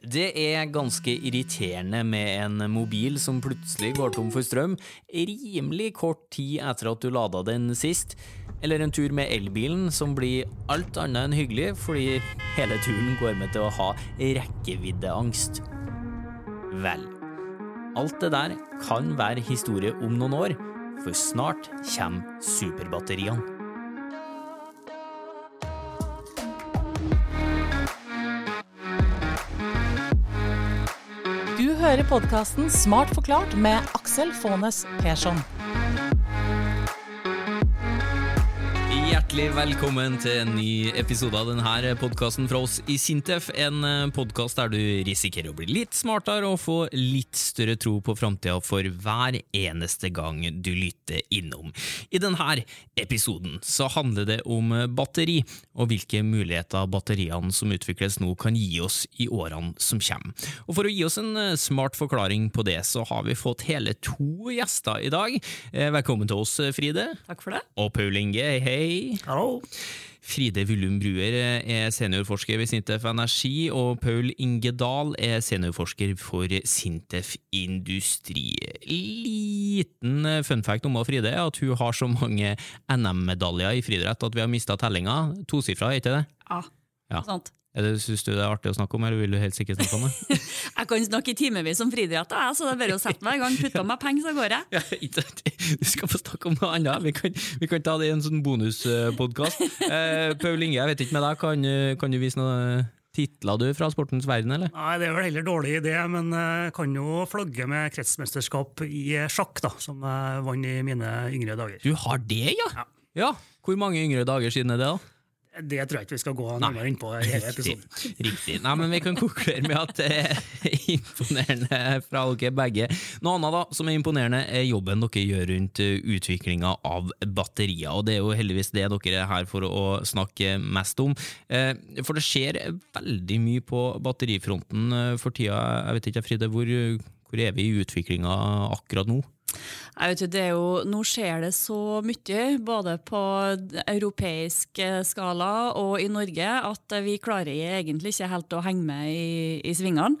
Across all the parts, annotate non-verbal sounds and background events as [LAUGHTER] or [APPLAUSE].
Det er ganske irriterende med en mobil som plutselig går tom for strøm rimelig kort tid etter at du lada den sist, eller en tur med elbilen som blir alt annet enn hyggelig fordi hele turen går med til å ha rekkeviddeangst. Vel, alt det der kan være historie om noen år, for snart kommer superbatteriene. Hører podkasten Smart forklart med Aksel Faanes Persson. Hjertelig velkommen til en ny episode av denne podkasten fra oss i Sintef. En podkast der du risikerer å bli litt smartere og få litt større tro på framtida for hver eneste gang du lytter innom. I denne episoden så handler det om batteri, og hvilke muligheter batteriene som utvikles nå kan gi oss i årene som kommer. Og For å gi oss en smart forklaring på det, så har vi fått hele to gjester i dag. Velkommen til oss, Fride. Takk for det. Og Paul Inge, hei. Hallo. Fride Willum Bruer er seniorforsker ved Sintef Energi, og Paul Inge Dahl er seniorforsker for Sintef Industri. Liten fun fact om Fride er at hun har så mange NM-medaljer i friidrett at vi har mista tellinga. Tosifra, er ikke det? Ja, Ja. sant. Er det, Syns du det er artig å snakke om, eller vil du helst ikke snakke om det? [LAUGHS] Jeg kan snakke i timevis om friidrett, så det er bare å sette meg i gang. Putte meg penger, så går jeg. Ja, [LAUGHS] du skal få snakke om noe annet. Vi kan, vi kan ta det i en sånn bonuspodkast. [LAUGHS] Eh, Paul Inge, jeg vet ikke med deg, kan, eh, kan du vise noen titler du fra sportens verden, eller? Nei, Det er vel heller dårlig idé, men jeg kan jo flagge med kretsmesterskap i sjakk, da, som jeg vant i mine yngre dager. Du har det, ja? Ja. Ja, Hvor mange yngre dager siden er det, da? Det tror jeg ikke vi skal gå nærmere inn på i hele episoden. [LAUGHS] Riktig. Nei, men Vi kan konkludere med at det er [LAUGHS] imponerende fra dere begge. Noe annet da, som er imponerende, er jobben dere gjør rundt utviklinga av batterier. og Det er jo heldigvis det dere er her for å snakke mest om. Eh, For det skjer veldig mye på batterifronten eh, for tida. Jeg vet ikke, Fride, hvor, hvor er vi i utviklinga akkurat nå? Jeg vet jo, det er jo, nå skjer det så mye, både på europeisk eh, skala og i Norge, at vi klarer egentlig ikke helt å henge med i, i svingene.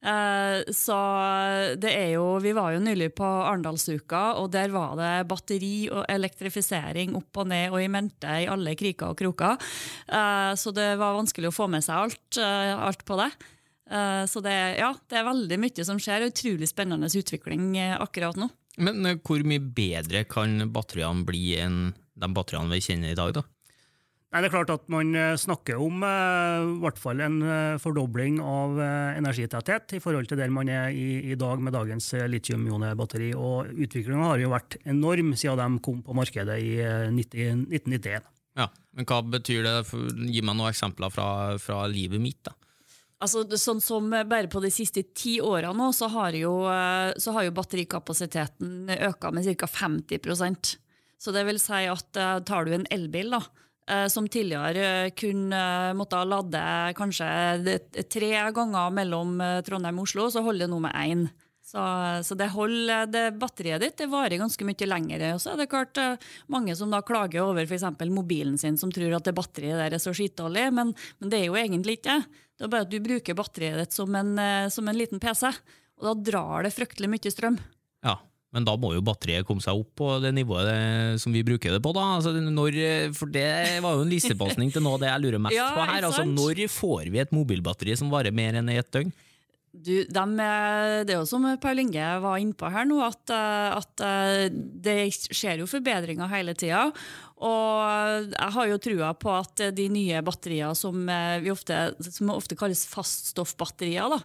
Eh, så det er jo Vi var jo nylig på Arendalsuka, og der var det batteri og elektrifisering opp og ned og i mente i alle kriker og kroker. Eh, så det var vanskelig å få med seg alt, eh, alt på det. Eh, Så det, ja, det er veldig mye som skjer. Utrolig spennende utvikling eh, akkurat nå. Men eh, hvor mye bedre kan batteriene bli enn de batteriene vi kjenner i dag, da? Nei, det er klart at Man eh, snakker om eh, i hvert fall en fordobling av energitetthet i forhold til der man er i, i dag med dagens litium-ionebatteri. og Utviklinga har jo vært enorm siden de kom på markedet i eh, 90, 1991. Ja, men hva betyr det? Gi meg noen eksempler fra, fra livet mitt, da. Altså, sånn som Bare på de siste ti årene nå, så har jo, eh, har jo batterikapasiteten øka med ca. 50% Så det vil si at eh, tar du en elbil, da, eh, som tidligere kunne måtte lade kanskje tre ganger mellom eh, Trondheim og Oslo, så holder det nå med én. Så, så det holder, det batteriet ditt det varer ganske mye lenger. Og så er det klart eh, mange som da klager over f.eks. mobilen sin, som tror at det batteriet der er så skitdårlig, men, men det er jo egentlig ikke det. Det er bare at du bruker batteriet ditt som en, eh, som en liten PC, og da drar det fryktelig mye strøm. Ja, men da må jo batteriet komme seg opp på det nivået det, som vi bruker det på, da. Altså, når, for det var jo en lissepasning til noe av det jeg lurer mest [LAUGHS] Ja, på her. Altså, når får vi et mobilbatteri som varer mer enn i et døgn? Du, dem, er- det er jo som Paul Inge var innpå her nå, at, eh, at eh, det skjer jo forbedringer hele tida. Og jeg har jo trua på at de nye batterier som, eh, ofte, som ofte kalles faststoffbatterier, da,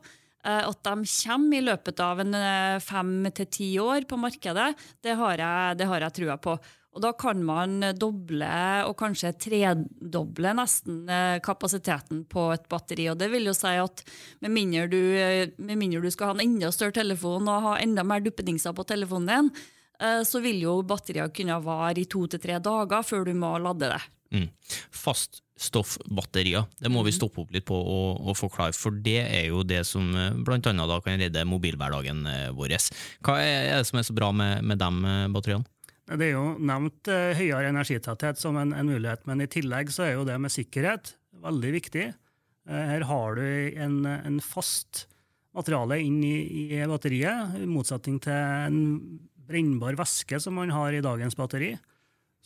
eh, at de kommer i løpet av en eh, fem til ti år på markedet, det har jeg, det har jeg trua på. Og da kan man doble og kanskje tredoble nesten eh, kapasiteten på et batteri. Og det vil jo si at med mindre du, eh, med mindre du skal ha en enda større telefon og ha enda mer duppedingser på telefonen din, eh, så vil jo batterier kunne vare i to til tre dager før du må lade det. Mm. Faststoffbatterier, det må vi Mhm. stoppe opp litt på og, og forklare, for det er jo det som bl.a. kan redde mobilhverdagen vår. Hva er det som er så bra med, med de batteriene? Det er jo nevnt eh, høyere energitetthet som en, en mulighet, men i tillegg så er jo det med sikkerhet veldig viktig. Eh, her har du en, en fast materiale inn i, i, batteriet, i motsetning til en brennbar væske som man har i dagens batteri,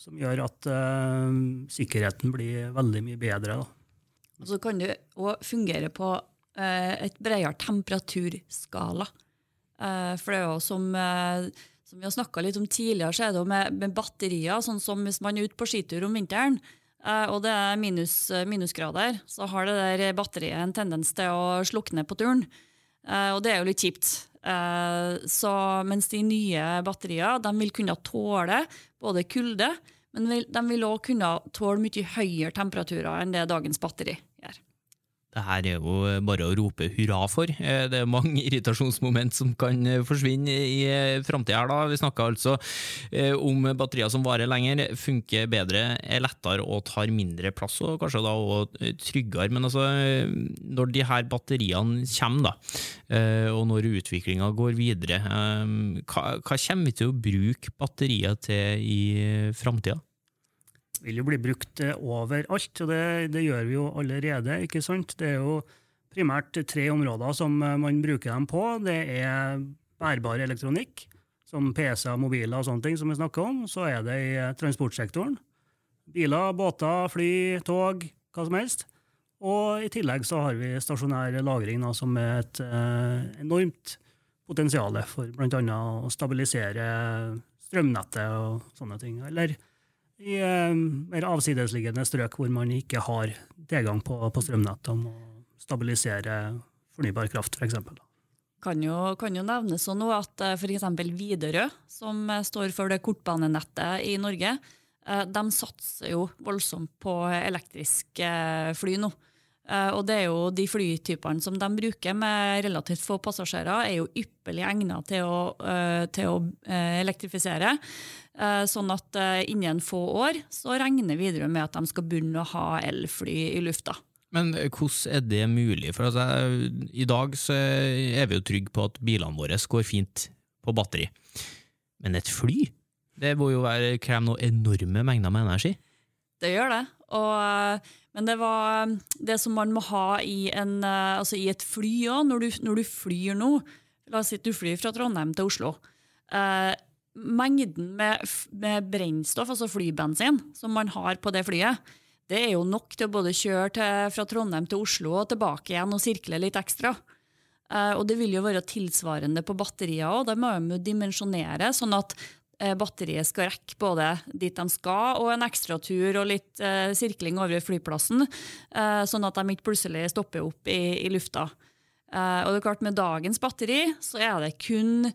som gjør at uh, sikkerheten blir veldig mye bedre. Da. Og så kan det òg fungere på uh, et bredere temperaturskala. Uh, for det er jo som, som vi har snakka litt om tidligere, så er det med, med, batterier, sånn som hvis man er ute på skitur om vinteren, og det er minus, minusgrader, så har det der batteriet en tendens til å slukne på turen. Uh, og det er jo litt kjipt. Så, mens de nye batterier de vil kunne tåle både kulde, men de vil òg kunne tåle mye høyere temperaturer enn det dagens batteri det her er jo bare å rope hurra for. Eh, det er mange [LAUGHS] irritasjonsmoment som kan eh, forsvinne i eh, framtida. Vi snakker altså om batterier som varer lenger, funker bedre, er lettere og tar mindre plass, og kanskje da også tryggere. Men altså, når de her batteriene kommer, da, og når utviklinga går videre, hva, kommer vi til å bruke batterier til i framtida? Vil jo bli brukt eh, overalt, og det, det, gjør vi jo allerede. ikke sant? Det er jo primært tre områder som eh, man bruker dem på. Det er bærbar elektronikk, som PC-er, mobiler og sånne ting som vi snakker om. Så er det i eh, transportsektoren. Biler, båter, fly, tog, hva som helst. Og i tillegg så har vi stasjonær lagring, da, som er et eh, enormt potensial for bl.a. å stabilisere strømnettet og sånne ting. Eller i eh, mer avsidesliggende strøk hvor man ikke har tilgang på, på strømnett om å stabilisere fornybar kraft, f.eks. Kan jo, kan jo nevnes sånn at uh, f.eks. Widerøe, som uh, står for det kortbanenettet i Norge, uh, de satser jo voldsomt på elektriske fly nå. Og det er jo de flytypene som de bruker med relativt få passasjerer, er jo ypperlig egnet til å, til å elektrifisere. Eh, sånn at eh, innen få år så regner Widerøe med at de skal begynne å ha elfly i lufta. Men eh, hvordan er det mulig? For altså, I dag så er vi jo trygge på at bilene våre går fint på batteri. Men et fly? Det må jo være, kreve noen enorme mengder med energi? Det gjør det. Og, men det var det som man må ha i, en, altså i et fly òg, når, når, du flyr nå. La oss si at du flyr fra Trondheim til Oslo. Eh, mengden med, med, brennstoff, altså flybensin, som man har på det flyet, det er jo nok til å både kjøre til, fra Trondheim til Oslo og tilbake igjen og sirkle litt ekstra. Eh, og det vil jo være tilsvarende på batterier òg. Da må de jo dimensjonere sånn at uh, batteriet skal rekke både dit de skal, og en ekstratur og litt eh, sirkling over flyplassen, sånn at de ikke plutselig stopper opp i, i lufta. og det er klart Med dagens batteri så er det kun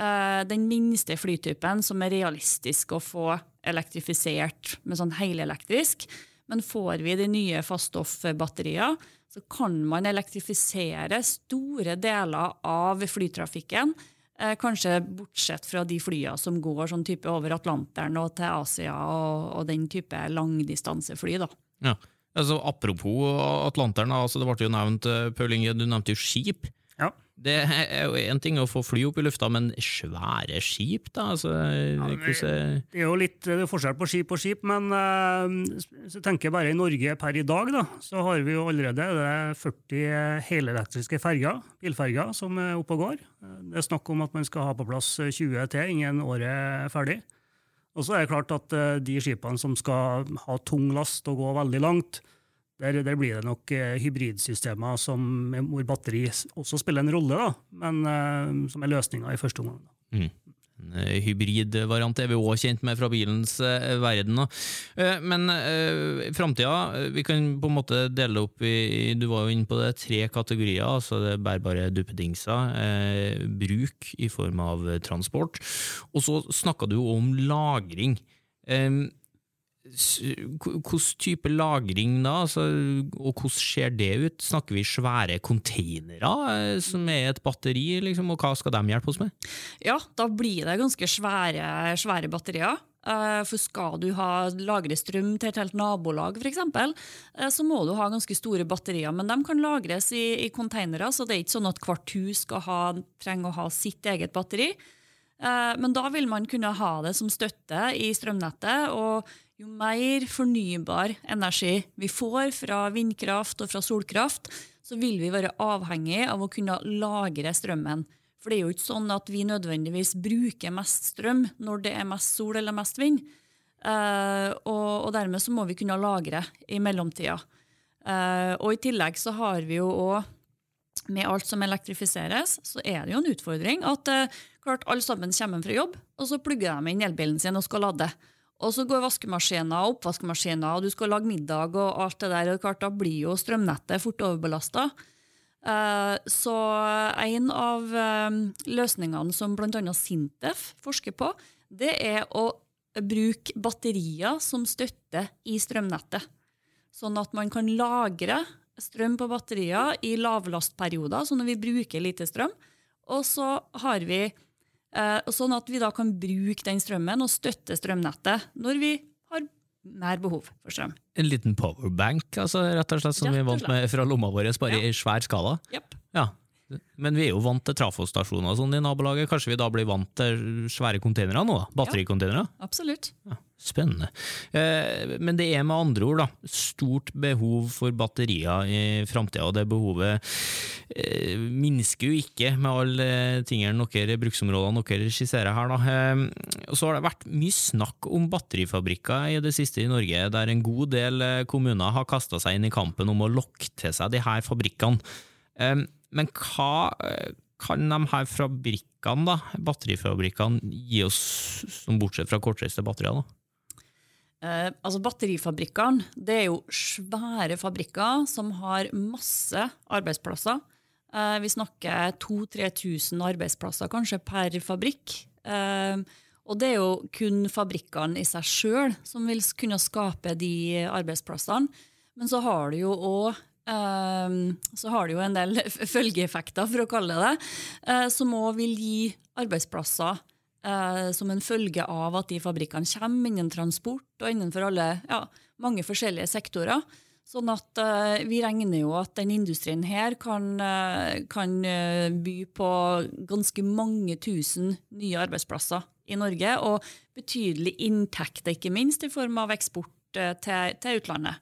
uh, den minste flytypen som er realistisk å få elektrifisert med sånn helelektrisk. Men får vi de nye faststoffbatterier, så kan man elektrifisere store deler av flytrafikken. Eh, kanskje bortsett fra de flyene som går sånn type over Atlanteren og til Asia og, og den type langdistansefly. da. Ja. Altså, apropos Atlanteren, altså, det ble jo nevnt, eh, Paul Inge, du nevnte jo skip. Ja. Det er jo én ting å få fly opp i lufta, men svære skip, da? Altså, ja, det er jo litt er forskjell på skip og skip, men uh, så tenker jeg bare i Norge per i dag, da, så har vi jo allerede 40 helelektriske ferger, bilferger, som er oppe og går. Det er snakk om at man skal ha på plass 20 til innen året er ferdig. Og så er det klart at uh, de skipene som skal ha tung last og gå veldig langt, der, der, blir det nok eh, hybridsystemer som, hvor batteri også spiller en rolle, da, men eh, som er løsninga i første omgang. Mm. Eh, hybridvariant er vi òg kjent med fra bilens verden. Men framtida, vi kan på en måte dele opp i du var jo inne på det, tre kategorier. altså det Bærbare duppedingser, bruk i form av transport. Og så snakka du om lagring. Hvilken type lagring da, altså, og hvordan ser det ut? Snakker vi svære containere eh, som er et batteri, liksom, og hva skal de hjelpe oss med? Ja, da blir det ganske svære, svære batterier. Eh, for skal du ha lagre strøm til et helt nabolag, f.eks., eh, så må du ha ganske store batterier. Men de kan lagres i, i containere, så det er ikke sånn at hvert hus skal ha, trenger å ha sitt eget batteri. Men da vil man kunne ha det som støtte i strømnettet. og jo mer fornybar energi vi får fra vindkraft og fra solkraft, så vil vi være avhengig av å kunne lagre strømmen. For det er jo ikke sånn at vi nødvendigvis bruker mest strøm når det er mest sol eller mest vind. Uh, og, og, dermed så må vi kunne lagre i mellomtida. Uh, og i tillegg så har vi jo òg med alt som elektrifiseres, så er det jo en utfordring at uh, klart alle sammen kommer fra jobb, og så plugger de inn elbilen sin og skal lade. Og så går vaskemaskiner og oppvaskmaskiner, og du skal lage middag og alt det der. og klart Da blir jo strømnettet fort overbelasta. Eh, så en av eh, løsningene som bl.a. Sintef forsker på, det er å bruke batterier som støtte i strømnettet. Sånn at man kan lagre strøm på batterier i lavlastperioder, så når vi bruker lite strøm. Og så har vi sånn at vi da kan bruke den strømmen og støtte strømnettet når vi har mer behov for strøm. En liten powerbank, altså, rett og slett, som vi er vant med fra lomma vår, bare ja. i svær skala? Yep. Ja. Men vi er jo vant til trafostasjoner sånn i nabolaget. Kanskje vi da blir vant til svære containere nå? Battericontainere? Ja, absolutt. Ja, spennende. Eh, men det er med andre ord da, stort behov for batterier i framtida, og det behovet eh, minsker jo ikke med alle tingene dere, bruksområdene dere skisserer her. Da. Eh, så har det vært mye snakk om batterifabrikker i det siste i Norge, der en god del kommuner har kasta seg inn i kampen om å lokke til seg de her fabrikkene. Men hva eh, kan de her fabrikkene, da, batterifabrikkene, gi oss, som bortsett fra kortreiste batterier? da? Eh, altså Batterifabrikkene det er jo svære fabrikker som har masse arbeidsplasser. Eh, vi snakker 2000-3000 arbeidsplasser kanskje per fabrikk. Eh, og det er jo kun fabrikkene i seg sjøl som vil kunne skape de arbeidsplassene. Men så har du jo òg Ehm, så har det jo en del [LAUGHS] følgeeffekter, for å kalle det det, eh, som òg vil gi arbeidsplasser eh, som en følge av at de fabrikkene kommer innen transport og innenfor alle, ja, mange forskjellige sektorer. Sånn at uh, vi regner jo at den industrien her kan, uh, kan uh, by på ganske mange tusen nye arbeidsplasser i Norge, og betydelige inntekter, ikke minst, i form av eksport til, til utlandet.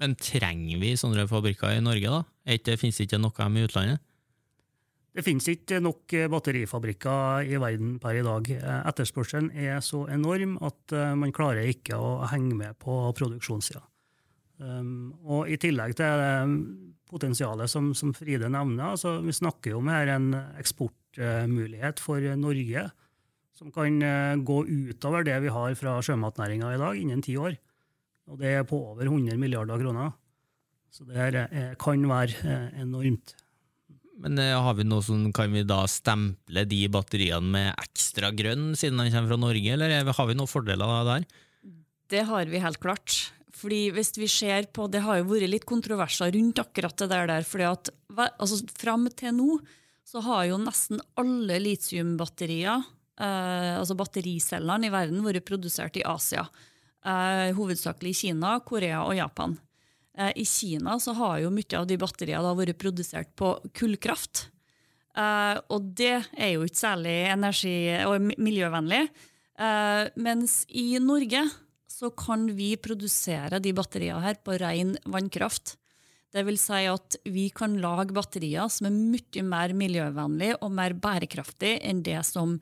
Men trenger vi sånne fabrikker i Norge, da? Det finnes ikke noe av dem i utlandet? Det finnes ikke nok eh, batterifabrikker i verden per i dag. Eh, etterspørselen er så enorm at eh, man klarer ikke å henge med på produksjonssida. Um, og I tillegg til potensialet som, som Fride nevner, altså vi snakker jo om her en eksportmulighet for Norge som kan gå utover det vi har fra sjømatnæringa i dag, innen ti år. Og det er på over 100 milliarder kroner. Så det er, kan være eh, enormt. Men eh, har vi noe som, kan vi da stemple de batteriene med ekstra grønn, siden de kommer fra Norge, eller har vi noen fordeler der? Det har vi helt klart. Fordi hvis vi ser på, Det har jo vært litt kontroverser rundt akkurat det der. fordi at altså, Fram til nå så har jo nesten alle litiumbatterier, eh, altså battericellene i verden, vært produsert i Asia eh, hovedsakelig i Kina, Korea og Japan. Eh, I Kina så har jo mye av de batteriene vært produsert på kullkraft. Eh, og det er jo ikke særlig energi- og miljøvennlig. Eh, mens i Norge så kan vi produsere de batteriene her på ren vannkraft. Det vil si at vi kan lage batterier som er mye mer miljøvennlige og mer bærekraftige enn det som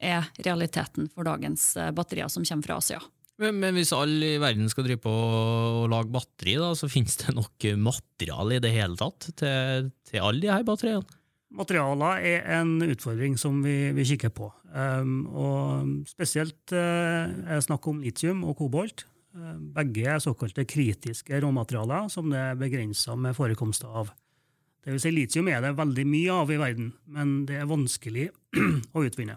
er realiteten for dagens eh, batterier som kommer fra Asia. Men, men, hvis alle i verden skal drive på å lage batteri, da, så finnes det nok materiale i det hele tatt til, til alle de her batteriene? Materialer er en utfordring som vi, vi kikker på. Um, og spesielt uh, er det snakk om litium og kobolt. Uh, begge er såkalte kritiske råmaterialer som det er begrensa med forekomster av. Det vil si, litium er det veldig mye av i verden, men det er vanskelig [CLEARS THROAT] å utvinne.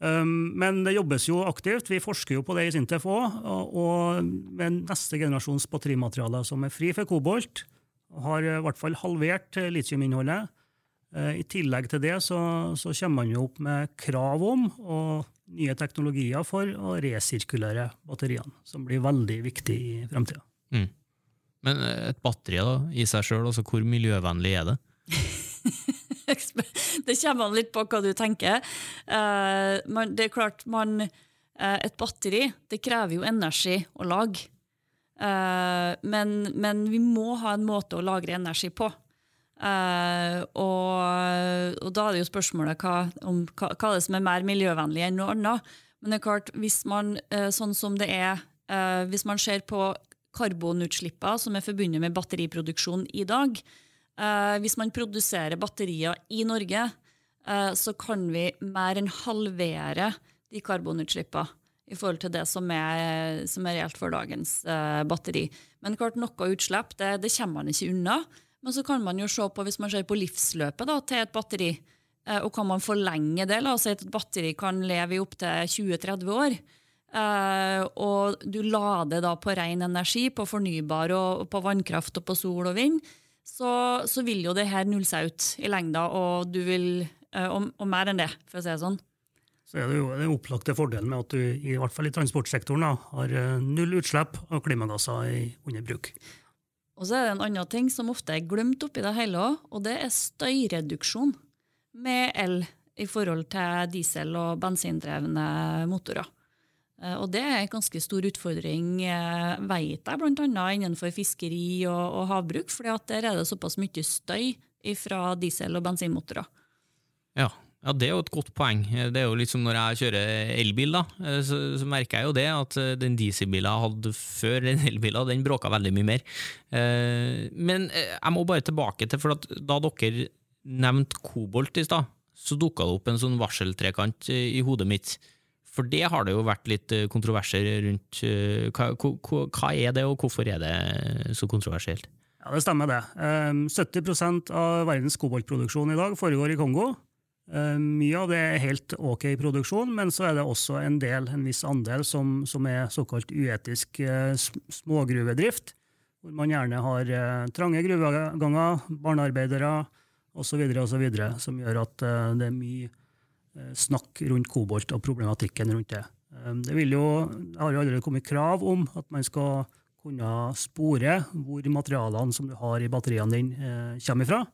Um, men det jobbes jo aktivt. Vi forsker jo på det i Sintef òg. Og med neste generasjons batterimaterialer som er fri for kobolt, har i hvert fall halvert litiuminnholdet. Uh, I tillegg til det så, så, kommer man jo opp med krav om og nye teknologier for å resirkulere batteriene, som blir veldig viktig i fremtida. Mm. Men et batteri da, i seg sjøl, altså hvor miljøvennlig er det? [LAUGHS] det kommer an litt på hva du tenker. Uh, det er klart, man Eh, et batteri det krever jo energi å lage. Eh, men, men, vi må ha en måte å lagre energi på. Uh, og, og, da er det jo spørsmålet hva, om, hva, hva er det som er mer miljøvennlig enn noe annet. Men det er klart, hvis man, uh, sånn som det er, uh, hvis man ser på karbonutslippene som er forbundet med batteriproduksjon i dag Hvis man produserer batterier i Norge, så kan vi mer enn halvere de karbonutslippene i forhold til det som er, som er reelt for dagens batteri. Men klart, noe utslipp det, det kommer man ikke unna. Men så kan man jo se på, hvis man ser på livsløpet da, til et batteri, eh, og kan man forlenge det? La oss si at et batteri kan leve i opptil 20-30 år. Uh, og du lader da på ren energi, på fornybar, og på vannkraft og på sol og vind, så, så vil jo det her nulle seg ut i lengda, og du vil uh, og, og, mer enn det, for å si det sånn. Så er det jo den opplagte fordelen med at du i hvert fall i transportsektoren da, har null utslipp av klimagasser under bruk. Og så er det en annen ting som ofte er glemt oppi det hele òg, og det er støyreduksjon med el i forhold til diesel- og bensindrevne motorer. Eh, og det er en ganske stor utfordring, eh, vet jeg, bl.a. innenfor fiskeri og, og havbruk, for der er det såpass mye støy fra diesel- og bensinmotorer. Ja, ja, Det er jo et godt poeng. Det er jo litt som når jeg kjører elbil, da, eh, så, så merker jeg jo det at eh, den dieselbilen jeg hadde før den elbilen, den bråka veldig mye mer. Eh, men jeg må bare tilbake til, for da dere nevnte kobolt i stad, så dukka det opp en sånn varseltrekant i hodet mitt. For det har det jo vært litt kontroverser rundt. Hva, hva er det, og hvorfor er det så kontroversielt? Ja, Det stemmer, det. 70% av verdens koboltproduksjon i dag foregår i Kongo. Eh, mye av det er helt ok i produksjon, men så er det også en del, en viss andel som, som er såkalt uetisk eh, smågruvedrift, hvor man gjerne har eh, trange gruveganger, barnearbeidere osv., som gjør at det er mye snakk rundt kobolt og problematikken rundt det. Det, jo, det har jo allerede kommet krav om at man skal kunne spore hvor materialene som du har i batteriene dine, kommer ifra.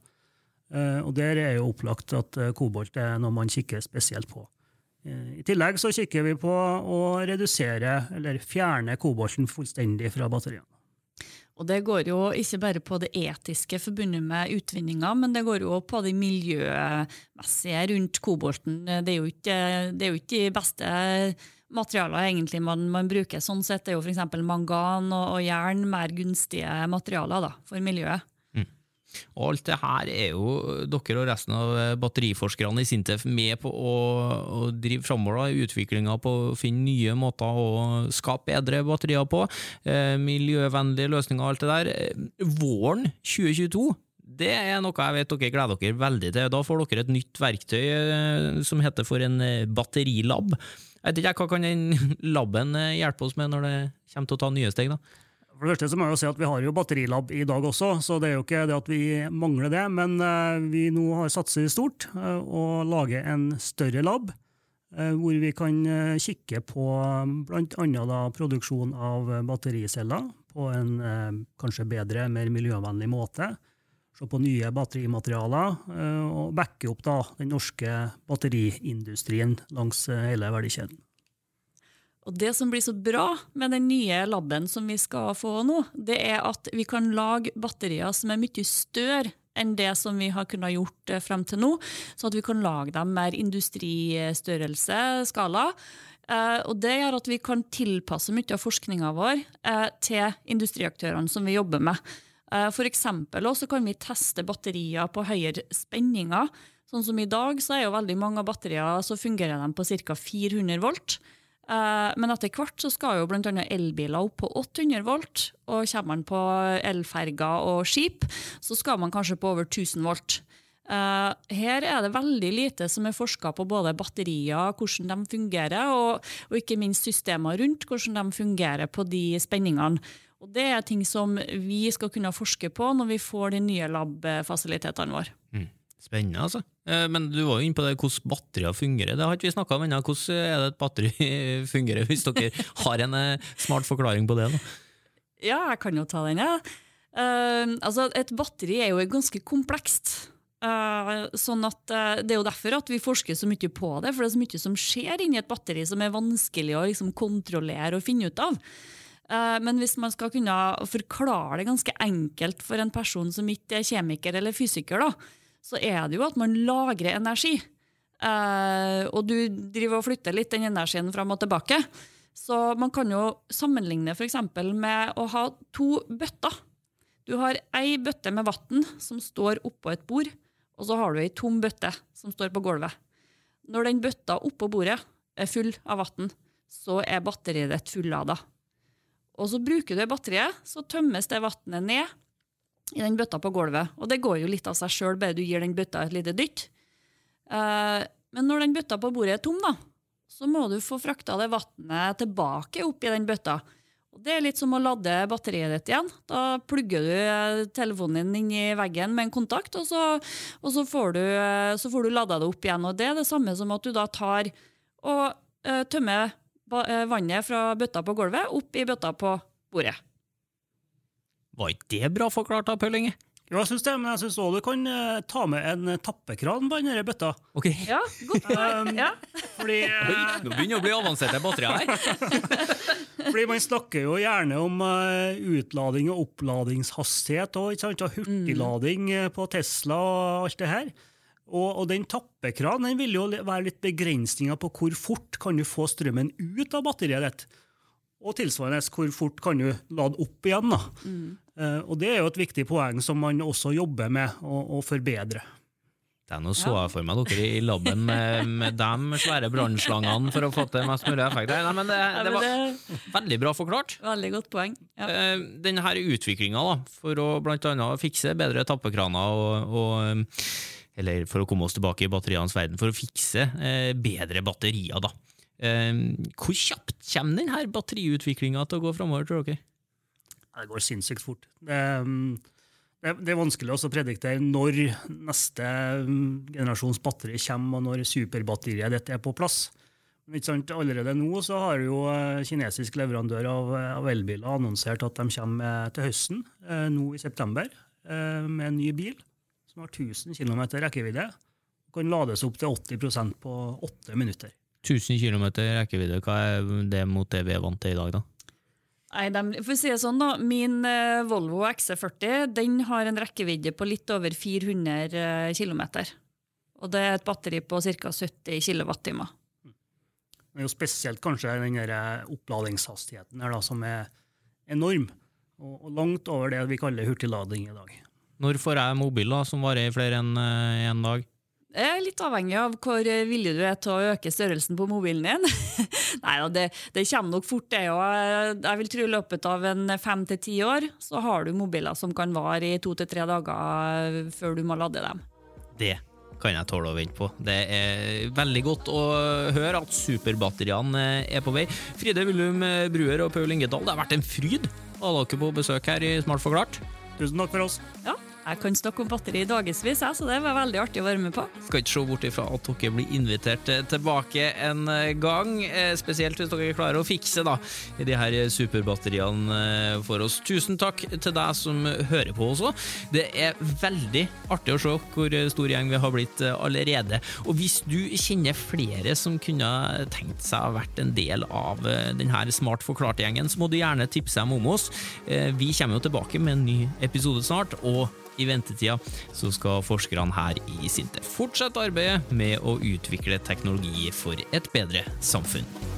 Eh, og Der er jo opplagt at eh, kobolt er noe man kikker spesielt på. Eh, I tillegg så kikker vi på å redusere eller fjerne kobolten fullstendig fra batteriene. Og Det går jo ikke bare på det etiske forbundet med utvinninga, men det går jo på det miljømessige rundt kobolten. Det er jo ikke, det er jo ikke de beste materialer egentlig man, man, bruker. Sånn sett er jo f.eks. mangan og, og, jern mer gunstige materialer da, for miljøet. Og alt det her er jo dere og resten av batteriforskerne i Sintef med på å, å drive framover i utviklinga på å finne nye måter å skape bedre batterier på. Eh, miljøvennlige løsninger og alt det der. Eh, våren 2022 det er noe jeg vet dere gleder dere veldig til. Da får dere et nytt verktøy eh, som heter for en eh, batterilab. Jeg vet ikke, Hva kan den laben hjelpe oss med når det kommer til å ta nye steg? da? For det første så må jeg jo si at Vi har jo batterilab i dag også, så det er jo ikke det at vi mangler det. Men uh, vi nå har satset stort uh, og lager en større lab, uh, hvor vi kan kikke på bl.a. produksjon av battericeller på en kanskje bedre, mer miljøvennlig måte. Se på nye batterimaterialer og backe opp da, den norske batteriindustrien langs hele verdikjeden. Og Det som blir så bra med den nye laben som vi skal få nå, det er at vi kan lage batterier som er mye større enn det som vi har kunnet gjort eh, frem til nå. Så at vi kan lage dem mer industristørrelse, skala. Eh, og Det gjør at vi kan tilpasse mye av forskninga vår eh, til industriaktørene som vi jobber med. For eksempel også kan vi teste batterier på høyere spenninger. Sånn som I dag så er jo veldig mange av batterier så fungerer de på ca. 400 volt. Eh, men etter hvert så skal jo bl.a. elbiler opp på 800 volt. Og kommer man på elferger og skip, så skal man kanskje på over 1000 volt. Uh, her er det veldig lite som er forska på både batterier, hvordan de fungerer, og, og, ikke minst systemer rundt, hvordan de fungerer på de spenningene. Og Det er ting som vi skal kunne forske på når vi får de nye lab-fasilitetene våre. Mm. Spennende, altså. Eh, men du var jo inne på det, hvordan batterier fungerer. Det har ikke vi snakka om ennå. Hvordan er det et batteri [LAUGHS] fungerer, hvis dere har en eh, smart forklaring på det? da? Ja, jeg kan jo ta den, ja. Uh, altså, et batteri er jo ganske komplekst. Uh, sånn at uh, Det er jo derfor at vi forsker så mye på det, for det er så mye som skjer inni et batteri som er vanskelig å liksom kontrollere og finne ut av. Men hvis man skal kunne forklare det ganske enkelt for en person som ikke er kjemiker eller fysiker, da, så er det jo at man lagrer energi. Og du driver og flytter litt den energien fram og tilbake. Så man kan jo sammenligne f.eks. med å ha to bøtter. Du har ei bøtte med vann som står oppå et bord, og så har du ei tom bøtte som står på gulvet. Når den bøtta oppå bordet er full av vann, så er batteriet ditt fullada. Og så bruker du batteriet, så tømmes det vannet ned i den bøtta på gulvet. Og det går jo litt av seg sjøl, bare du gir den bøtta et lite dytt. Eh, men når den bøtta på bordet er tom, da, så må du få frakta det vannet tilbake opp i den bøtta. Og Det er litt som å lade batteriet ditt igjen. Da plugger du eh, telefonen din inn i veggen med en kontakt, og så, og så får du, eh, så du lada det opp igjen. Og Det er det samme som at du da tar og tømmer vannet fra bøtta på gulvet opp i bøtta på bordet. Var ikke det bra forklart, da, Pøllinge? Inge? Jo, jeg syns det, men jeg syns òg du kan uh, ta med en tappekran på denne bøtta. Ok. Ja, godt poeng. [LAUGHS] Um, ja. Fordi uh, Nå begynner det å bli avanserte batterier her. [LAUGHS] fordi man snakker jo gjerne om uh, utlading og oppladingshastighet og, ikke sant, og hurtiglading mm. på Tesla og alt det her. Og, og den tappekranen den vil jo være litt begrensninger på hvor fort kan du få strømmen ut av batteriet ditt. Og tilsvarende hvor fort kan du lade opp igjen. da. Uh, og Det er jo et viktig poeng som man også jobber med å, å forbedre. Det er noe så jeg for meg dere i laben med, med de svære brannslangene for å få til mest mulig effekt. Nei, men det, det var veldig bra forklart. Veldig godt poeng. Ja. Uh, denne utviklinga for å blant annet fikse bedre tappekraner og, og, eller for å komme oss tilbake i batterienes verden, for å fikse bedre batterier. da. Hvor kjapt kommer denne batteriutviklinga til å gå framover, tror dere? Det går sinnssykt fort. Det, det, er vanskelig å prediktere når neste um, generasjons batteri kommer, og når superbatteriet ditt er på plass. Allerede nå så har jo uh, kinesisk leverandør av, av elbiler annonsert at de kommer til høsten, uh, nå i september, uh, med en ny bil som har 1000 km rekkevidde. og Kan lades opp til 80% på åtte minutter. 1000 km rekkevidde, hva er det mot det vi er vant til i dag, da? Nei, de, for å si det sånn da, Min uh, Volvo XC40 den har en rekkevidde på litt over 400 uh, km. Og det er et batteri på ca. 70 kWt. Det er jo spesielt kanskje den der eh, oppladingshastigheten her da, som er enorm, og, og, langt over det vi kaller hurtiglading i dag. Når får jeg mobil da, som varer i flere enn én en dag? Det er litt avhengig av hvor villig du er til å øke størrelsen på mobilen din. [LAUGHS] Nei det, det, kommer nok fort, det òg. Jeg vil tro i løpet av en fem til ti år så har du mobiler som kan vare i to til tre dager før du må lade dem. Det kan jeg tåle å vente på. Det er veldig godt å høre at superbatteriene er på vei. Fride Willum Bruer og Paul Ingedal, det har vært en fryd å ha dere på besøk her i Smart forklart. Tusen takk for oss. Ja, jeg kan snakke om batteri i dagevis, så det var veldig artig å være med på. Skal ikke se bort ifra at dere blir invitert tilbake en gang, eh, spesielt hvis dere klarer å fikse da, de her superbatteriene eh, for oss. Tusen takk til deg som hører på også. Det er veldig artig å se hvor stor gjeng vi har blitt eh, allerede. Og hvis du kjenner flere som kunne tenkt seg å vært en del av denne Smart forklart-gjengen, så må du gjerne tipse dem om oss. Vi kommer jo tilbake med en ny episode snart. og i ventetida så skal forskerne her i Sinte fortsette arbeidet med å utvikle teknologi for et bedre samfunn.